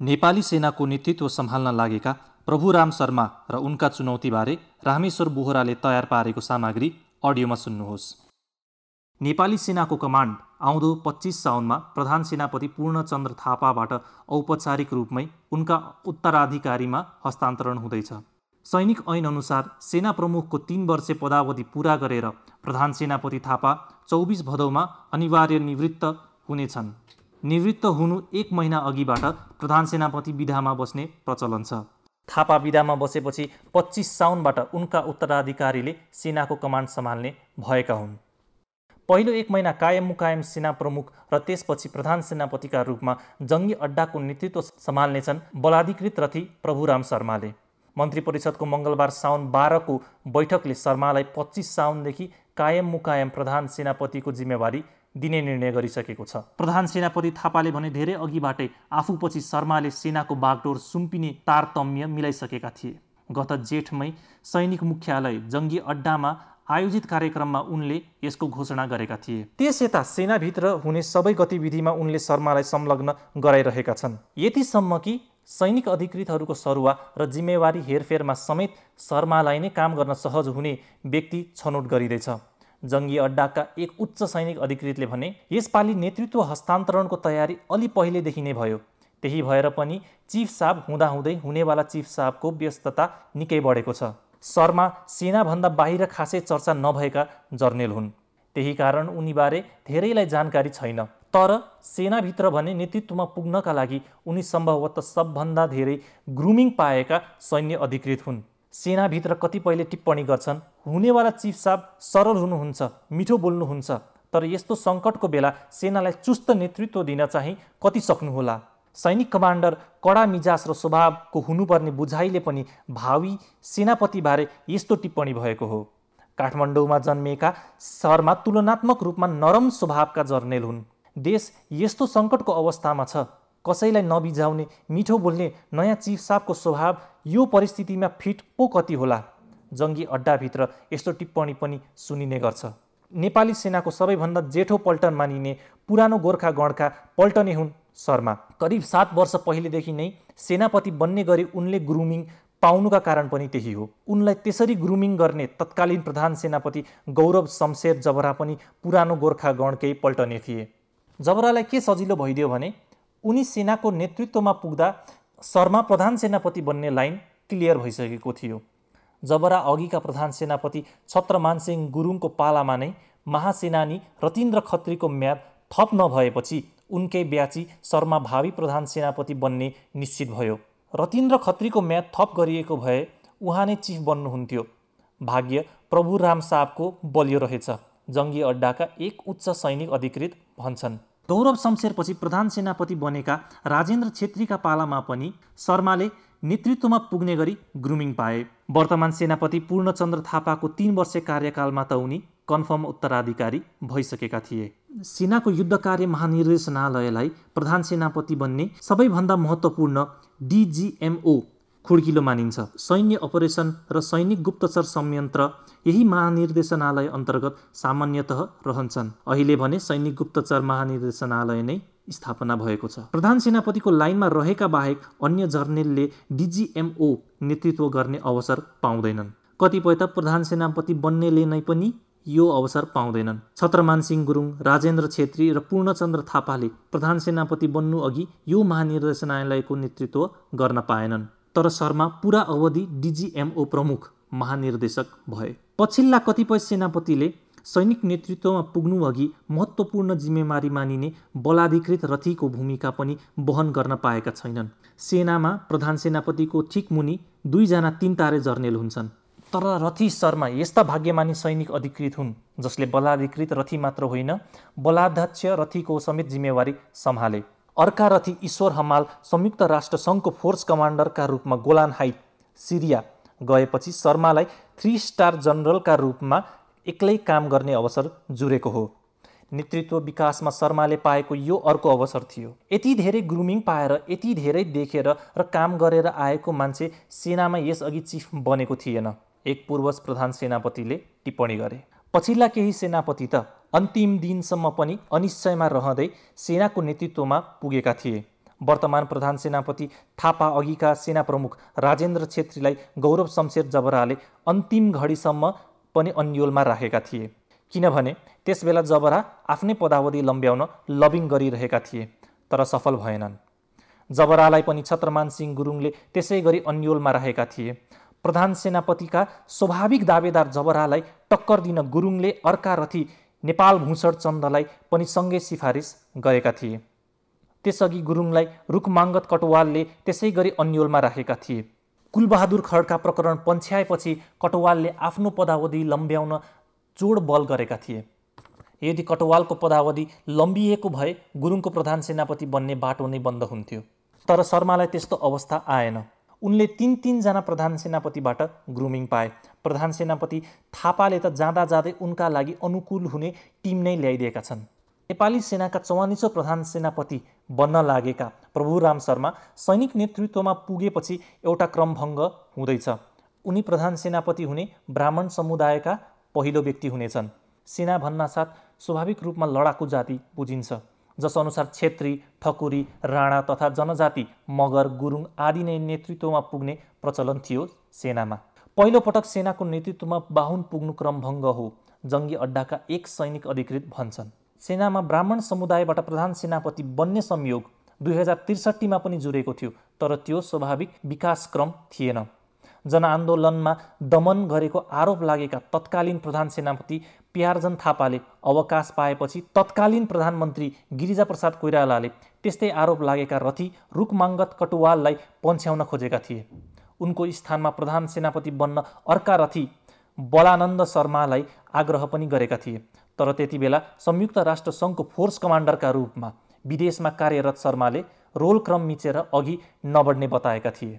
नेपाली सेनाको नेतृत्व सम्हाल्न लागेका प्रभुराम शर्मा र उनका चुनौतीबारे रामेश्वर बोहराले तयार पारेको सामग्री अडियोमा सुन्नुहोस्। नेपाली सेनाको कमान्ड आउँदो पच्चिस साउनमा प्रधान सेनापति पूर्णचन्द्र थापाबाट औपचारिक रूपमै उनका उत्तराधिकारीमा हस्तान्तरण हुँदैछ। सैनिक ऐनअनुसार सेना प्रमुखको तिन वर्षे पदावधि पुरा गरेर प्रधान सेनापति थापा चौबिस भदौमा अनिवार्य निवृत्त हुनेछन्। निवृत्त हुनु एक महिना अघिबाट प्रधान सेनापति विधामा बस्ने प्रचलन छ। थापा विधामा बसेपछि पच्चिस साउनबाट उनका उत्तराधिकारीले सेनाको कमान्ड सम्हाल्ने भएका हुन्। पहिलो एक महिना कायम मुकायम सेना प्रमुख र त्यसपछि प्रधान सेनापतिका रूपमा जङ्गी अड्डाको नेतृत्व सम्हाल्नेछन् बलाधिकृत रथी प्रभुराम शर्माले। मन्त्री परिषदको मङ्गलबार साउन बाह्रको बैठकले शर्मालाई पच्चिस साउनदेखि कायम मुकायम प्रधान सेनापतिको जिम्मेवारी दिने निर्णय गरिसकेको छ। प्रधान सेनापति थापाले भने धेरै अघिबाटै आफूपछि शर्माले सेनाको बागडोर सुम्पिने तारतम्य मिलाइसकेका थिए। गत जेठमै सैनिक मुख्यालय जङ्गी अड्डामा आयोजित कार्यक्रममा उनले यसको घोषणा गरेका थिए। त्यस यता सेनाभित्र हुने सबै गतिविधिमा उनले शर्मालाई संलग्न गराइरहेका छन्। यतिसम्म कि सैनिक अधिकृतहरूको सरुवा र जिम्मेवारी हेरफेरमा समेत शर्मालाई नै काम गर्न सहज हुने व्यक्ति छनौट गरिँदैछ। जङ्गी अड्डाका एक उच्च सैनिक अधिकृतले भने यसपालि नेतृत्व हस्तान्तरणको तयारी अलि पहिलेदेखि नै भयो। त्यही भएर पनि चिफ साहब हुँदाहुँदै हुनेवाला चिफ साहबको व्यस्तता निकै बढेको छ। शर्मा सेनाभन्दा बाहिर खासै चर्चा नभएका जर्नेल हुन्। त्यही कारण उनीबारे धेरैलाई जानकारी छैन। तर सेनाभित्र भने नेतृत्वमा पुग्नका लागि उनी सम्भवतः सबभन्दा धेरै ग्रुमिङ पाएका सैन्य अधिकृत हुन्। सेनाभित्र कतिपयले टिप्पणी गर्छन् हुनेवाला चिफ साहब सरल हुनुहुन्छ मिठो बोल्नुहुन्छ तर यस्तो सङ्कटको बेला सेनालाई चुस्त नेतृत्व दिन चाहिँ कति सक्नुहोला? सैनिक कमान्डर कडा मिजास र स्वभावको हुनुपर्ने बुझाइले पनि भावी सेनापतिबारे यस्तो टिप्पणी भएको हो। काठमाडौँमा जन्मिएका शर्मा तुलनात्मक रूपमा नरम स्वभावका जर्नेल हुन्। देश यस्तो सङ्कटको अवस्थामा छ। कसैलाई नबिझाउने मिठो बोल्ने नयाँ चिफ साहबको स्वभाव यो परिस्थितिमा फिट पो कति होला? जङ्गी अड्डाभित्र यस्तो टिप्पणी पनि सुनिने गर्छ। नेपाली सेनाको सबैभन्दा जेठो पल्टन मानिने पुरानो गोर्खा गणका पल्टने हुन् शर्मा। करिब सात वर्ष पहिलेदेखि नै सेनापति बन्ने गरी उनले ग्रुमिङ पाउनुका कारण पनि त्यही हो। उनलाई त्यसरी ग्रुमिङ गर्ने तत्कालीन प्रधान सेनापति गौरव शमशेर जबरा पनि पुरानो गोर्खा गणकै पल्टने थिए। जबरालाई के सजिलो भइदियो भने उनी सेनाको नेतृत्वमा पुग्दा शर्मा प्रधान सेनापति बन्ने लाइन क्लियर भइसकेको थियो। जबरा अघिका प्रधान सेनापति छत्रमानसिंह गुरुङको पालामा नै महासेनानी रतिन्द्र खत्रीको म्याद थप नभएपछि उनकै ब्याची शर्मा भावी प्रधान सेनापति बन्ने निश्चित भयो। रतिन्द्र खत्रीको म्याद थप गरिएको भए उहाँ नै चिफ बन्नुहुन्थ्यो। भाग्य प्रभुराम साहबको बलियो रहेछ। जङ्गी अड्डाका एक उच्च सैनिक अधिकृत भन्छन्। गौरव शमशेरपछि प्रधान सेनापति बनेका राजेन्द्र छेत्रीका पालामा पनि शर्माले नेतृत्वमा पुग्ने गरी ग्रुमिङ पाए। वर्तमान सेनापति पूर्णचन्द्र थापाको तिन वर्ष कार्यकालमा त उनी कन्फर्म उत्तराधिकारी भइसकेका थिए। सेनाको युद्ध कार्य महानिर्देशनालयलाई प्रधान सेनापति बन्ने सबैभन्दा महत्त्वपूर्ण डिजिएमओ खुड्किलो मानिन्छ। सैन्य अपरेसन र सैनिक गुप्तचर संयन्त्र यही महानिर्देशनालय अन्तर्गत सामान्यत रहन्छन्। अहिले भने सैनिक गुप्तचर महानिर्देशनालय नै स्थापना भएको छ। प्रधान सेनापतिको लाइनमा रहेका बाहेक अन्य जर्नेलले डिजिएमओ नेतृत्व गर्ने अवसर पाउँदैनन्। कतिपय त प्रधान सेनापति बन्नेले नै पनि यो अवसर पाउँदैनन्। छत्रमान सिंह गुरुङ राजेन्द्र छेत्री र पूर्णचन्द्र थापाले प्रधान सेनापति बन्नु अघि यो महानिर्देशनालयको नेतृत्व गर्न पाएनन्। तर शर्मा पुरा अवधि डिजिएमओ प्रमुख महानिर्देशक भए। पछिल्ला कतिपय सेनापतिले सैनिक नेतृत्वमा पुग्नु अघि महत्त्वपूर्ण जिम्मेवारी मानिने बलाधिकृत रथीको भूमिका पनि वहन गर्न पाएका छैनन्। सेनामा प्रधान सेनापतिको ठिक मुनि दुईजना तिन तारे जर्नेल हुन्छन्। तर रथी शर्मा यस्ता भाग्यमानी सैनिक अधिकृत हुन् जसले बलाधिकृत रथी मात्र होइन बलाध्यक्ष रथीको समेत जिम्मेवारी सम्हाले। अर्का रथी ईश्वर हमाल संयुक्त राष्ट्र सङ्घको फोर्स कमान्डरका रूपमा गोलान हाइट सिरिया गएपछि शर्मालाई थ्री स्टार जनरलका रूपमा एक्लै काम गर्ने अवसर जुरेको हो। नेतृत्व विकासमा शर्माले पाएको यो अर्को अवसर थियो। यति धेरै ग्रुमिङ पाएर यति धेरै देखेर र काम गरेर आएको मान्छे सेनामा यसअघि चिफ बनेको थिएन। एक पूर्वज प्रधान सेनापतिले टिप्पणी गरे। पछिल्ला केही सेनापति त अन्तिम दिनसम्म पनि अनिश्चयमा रहँदै सेनाको नेतृत्वमा पुगेका थिए। वर्तमान प्रधान सेनापति थापा अघिका सेना प्रमुख राजेन्द्र छेत्रीलाई गौरव शमशेर जबराले अन्तिम घडीसम्म पनि अन्यलमा राखेका थिए। किनभने त्यसबेला जबरा आफ्नै पदावधि लम्ब्याउन लबिङ गरिरहेका थिए तर सफल भएनन्। जबरालाई पनि छत्रमान सिंह गुरुङले त्यसै गरी अन्यलमा राखेका थिए। प्रधान सेनापतिका स्वाभाविक दावेदार जबरालाई टक्कर दिन गुरुङले अर्का रथी नेपाल भूषण चन्दलाई पनि सँगै सिफारिस गरेका थिए। त्यसअघि गुरुङलाई रुखमाङ्गत कटवालले त्यसै गरी अन्यलमा राखेका थिए। कुलबहादुर खड्का प्रकरण पन्छ्याएपछि कटवालले आफ्नो पदावधि लम्ब्याउन जोड बल गरेका थिए। यदि कटवालको पदावधि लम्बिएको भए गुरुङको प्रधान सेनापति बन्ने बाटो नै बन्द हुन्थ्यो। तर शर्मालाई त्यस्तो अवस्था आएन। उनले तिन तिनजना प्रधान सेनापतिबाट ग्रुमिङ पाए। प्रधान सेनापति थापाले त जाँदा जाँदै उनका लागि अनुकूल हुने टिम नै ल्याइदिएका छन्। नेपाली सेनाका चौवालिसौँ प्रधान सेनापति बन्न लागेका प्रभुराम शर्मा सैनिक नेतृत्वमा पुगेपछि एउटा क्रमभङ्ग हुँदैछ। उनी प्रधान सेनापति हुने ब्राह्मण समुदायका पहिलो व्यक्ति हुनेछन्। सेना भन्नासाथ स्वाभाविक रूपमा लडाकु जाति बुझिन्छ। जसअनुसार छेत्री ठकुरी राणा तथा जनजाति मगर गुरुङ आदि नै नेतृत्वमा पुग्ने प्रचलन थियो सेनामा। पहिलोपटक सेनाको नेतृत्वमा बाहुन पुग्नु क्रमभङ्ग हो जङ्गी अड्डाका एक सैनिक अधिकृत भन्छन्। सेनामा ब्राह्मण समुदायबाट प्रधान सेनापति बन्ने संयोग दुई हजार त्रिसठीमा पनि जुरेको थियो तर त्यो स्वाभाविक विकासक्रम थिएन। जनआन्दोलनमा दमन गरेको आरोप लागेका तत्कालीन प्रधान सेनापति प्यारजन थापाले अवकाश पाएपछि तत्कालीन प्रधानमन्त्री गिरिजाप्रसाद कोइरालाले त्यस्तै आरोप लागेका रथी रुखमाङ्गत कटुवाललाई पन्छ्याउन खोजेका थिए। उनको स्थानमा प्रधान सेनापति बन्न अर्का रथी बलानन्द शर्मालाई आग्रह पनि गरेका थिए। तर त्यति बेला संयुक्त राष्ट्र सङ्घको फोर्स कमान्डरका रूपमा विदेशमा कार्यरत शर्माले रोल क्रम मिचेर अघि नबढ्ने बताएका थिए।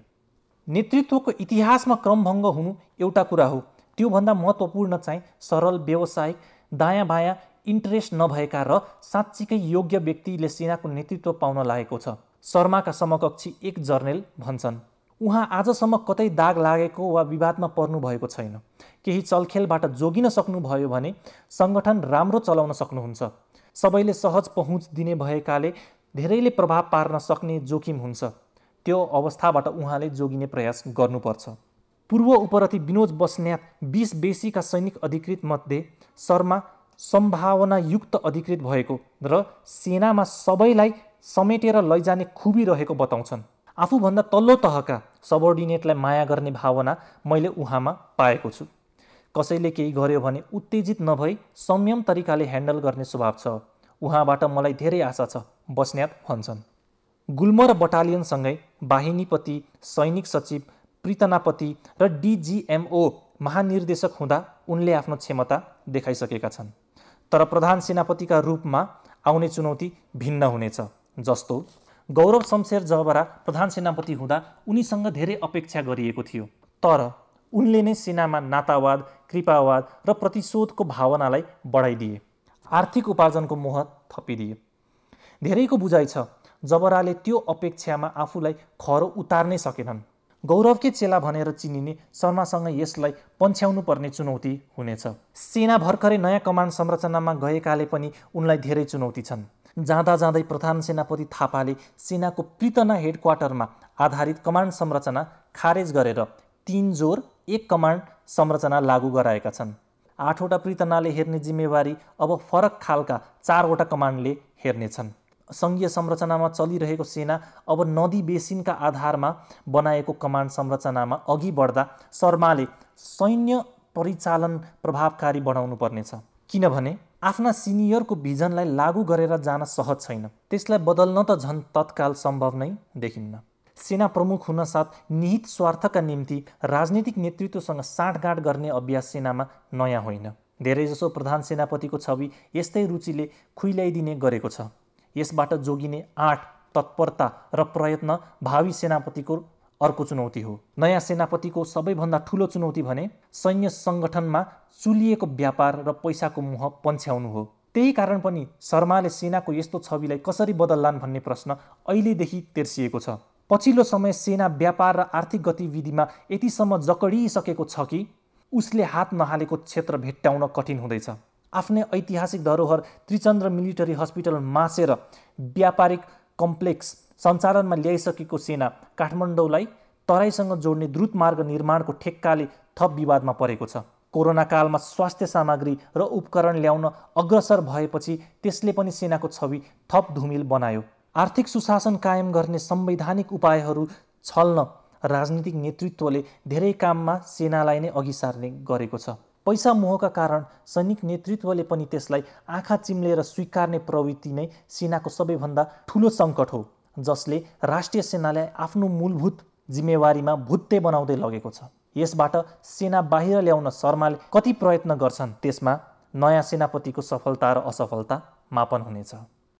नेतृत्वको इतिहासमा क्रमभङ्ग हुनु एउटा कुरा हो। त्योभन्दा महत्त्वपूर्ण चाहिँ सरल व्यावसायिक दायाँ बायाँ इन्ट्रेस्ट नभएका र साँच्चीकै योग्य व्यक्तिले सेनाको नेतृत्व पाउन लागेको छ। शर्माका समकक्षी एक जर्नेल भन्छन् उहाँ आजसम्म कतै दाग लागेको वा विवादमा पर्नु भएको छैन। केही चलखेलबाट जोगिन सक्नुभयो भने सङ्गठन राम्रो चलाउन सक्नुहुन्छ। सबैले सहज पहुँच दिने भएकाले धेरैले प्रभाव पार्न सक्ने जोखिम हुन्छ। त्यो अवस्थाबाट उहाँले जोगिने प्रयास गर्नुपर्छ। पूर्व उपरथी विनोद बस्न्यात बिस बेसीका सैनिक अधिकृत मध्ये शर्मा सम्भावनायुक्त अधिकृत भएको र सेनामा सबैलाई समेटेर लैजाने खुबी रहेको बताउँछन्। आफूभन्दा तल्लो तहका सबअर्डिनेटलाई माया गर्ने भावना मैले उहाँमा पाएको छु। कसैले केही गर्यो भने उत्तेजित नभई संयम तरिकाले ह्यान्डल गर्ने स्वभाव छ। उहाँबाट मलाई धेरै आशा छ बस्न्यात भन्छन्। गुल्म र बटालियनसँगै बाहिनीपति सैनिक सचिव प्रितनापति र डिजिएमओ महानिर्देशक हुँदा उनले आफ्नो क्षमता देखाइसकेका छन्। तर प्रधान सेनापतिका रूपमा आउने चुनौती भिन्न हुनेछ जस्तो गौरव शमशेर जबरा प्रधान सेनापति हुँदा उनीसँग धेरै अपेक्षा गरिएको थियो। तर उनले नै सेनामा नातावाद कृपावाद र प्रतिशोधको भावनालाई बढाइदिए आर्थिक उपार्जनको मोह थपिदिए। धेरैको बुझाइ छ जबराले त्यो अपेक्षामा आफूलाई खरो उतार्नै सकेनन्। गौरवकै चेला भनेर चिनिने शर्मासँग यसलाई पन्छ्याउनु पर्ने चुनौती हुनेछ। सेना भर्खरै नयाँ कमान्ड संरचनामा गएकाले पनि उनलाई धेरै चुनौती छन्। जाँदा जाँदै प्रधान सेनापति थापाले सेनाको प्रितना हेडक्वार्टरमा आधारित कमान्ड संरचना खारेज गरेर तिन जोर एक कमान्ड संरचना लागू गराएका छन्। आठवटा प्रितनाले हेर्ने जिम्मेवारी अब फरक खालका चारवटा कमान्डले हेर्नेछन् सङ्घीय संरचनामा चलिरहेको सेना अब नदी बेसिनका आधारमा बनाएको कमान्ड संरचनामा अघि बढ्दा शर्माले सैन्य परिचालन प्रभावकारी बनाउनु पर्नेछ किनभने आफ्ना सिनियरको भिजनलाई लागू गरेर जान सहज छैन। त्यसलाई बदल्न त झन् तत्काल सम्भव नै देखिन्न। सेना प्रमुख हुन साथ निहित स्वार्थका निम्ति राजनीतिक नेतृत्वसँग साँठगाँठ गर्ने अभ्यास सेनामा नयाँ होइन। धेरैजसो प्रधान सेनापतिको छवि यस्तै रुचिले खुइल्याइदिने गरेको छ। यसबाट जोगिने आँट तत्परता र प्रयत्न भावी सेनापतिको अर्को चुनौती हो। नयाँ सेनापतिको सबैभन्दा ठुलो चुनौती भने सैन्य सङ्गठनमा चुलिएको व्यापार र पैसाको मुह पन्छ्याउनु हो। त्यही कारण पनि शर्माले सेनाको यस्तो छविलाई कसरी बदल्लान् भन्ने प्रश्न अहिलेदेखि तेर्सिएको छ। पछिल्लो समय सेना व्यापार र आर्थिक गतिविधिमा यतिसम्म जकडिसकेको छ कि उसले हात नहालेको क्षेत्र भेट्टाउन कठिन हुँदैछ। आफ्नै ऐतिहासिक धरोहर त्रिचन्द्र मिलिटरी हस्पिटल मासेर व्यापारिक कम्प्लेक्स सञ्चालनमा ल्याइसकेको सेना काठमाडौँलाई तराईसँग जोड्ने द्रुत मार्ग निर्माणको ठेक्काले थप विवादमा परेको छ। कोरोना कालमा स्वास्थ्य सामग्री र उपकरण ल्याउन अग्रसर भएपछि त्यसले पनि सेनाको छवि थप धुमिल बनायो। आर्थिक सुशासन कायम गर्ने संवैधानिक उपायहरू छल्न राजनीतिक नेतृत्वले धेरै काममा सेनालाई नै अघि सार्ने गरेको छ। पैसा मोहका कारण सैनिक नेतृत्वले पनि त्यसलाई आँखा चिम्लेर स्वीकार्ने प्रवृत्ति नै सेनाको सबैभन्दा ठुलो सङ्कट हो जसले राष्ट्रिय सेनालाई आफ्नो मूलभूत जिम्मेवारीमा भुत्ते बनाउँदै लगेको छ। यसबाट सेना बाहिर ल्याउन शर्माले कति प्रयत्न गर्छन् त्यसमा नयाँ सेनापतिको सफलता र असफलता मापन हुनेछ।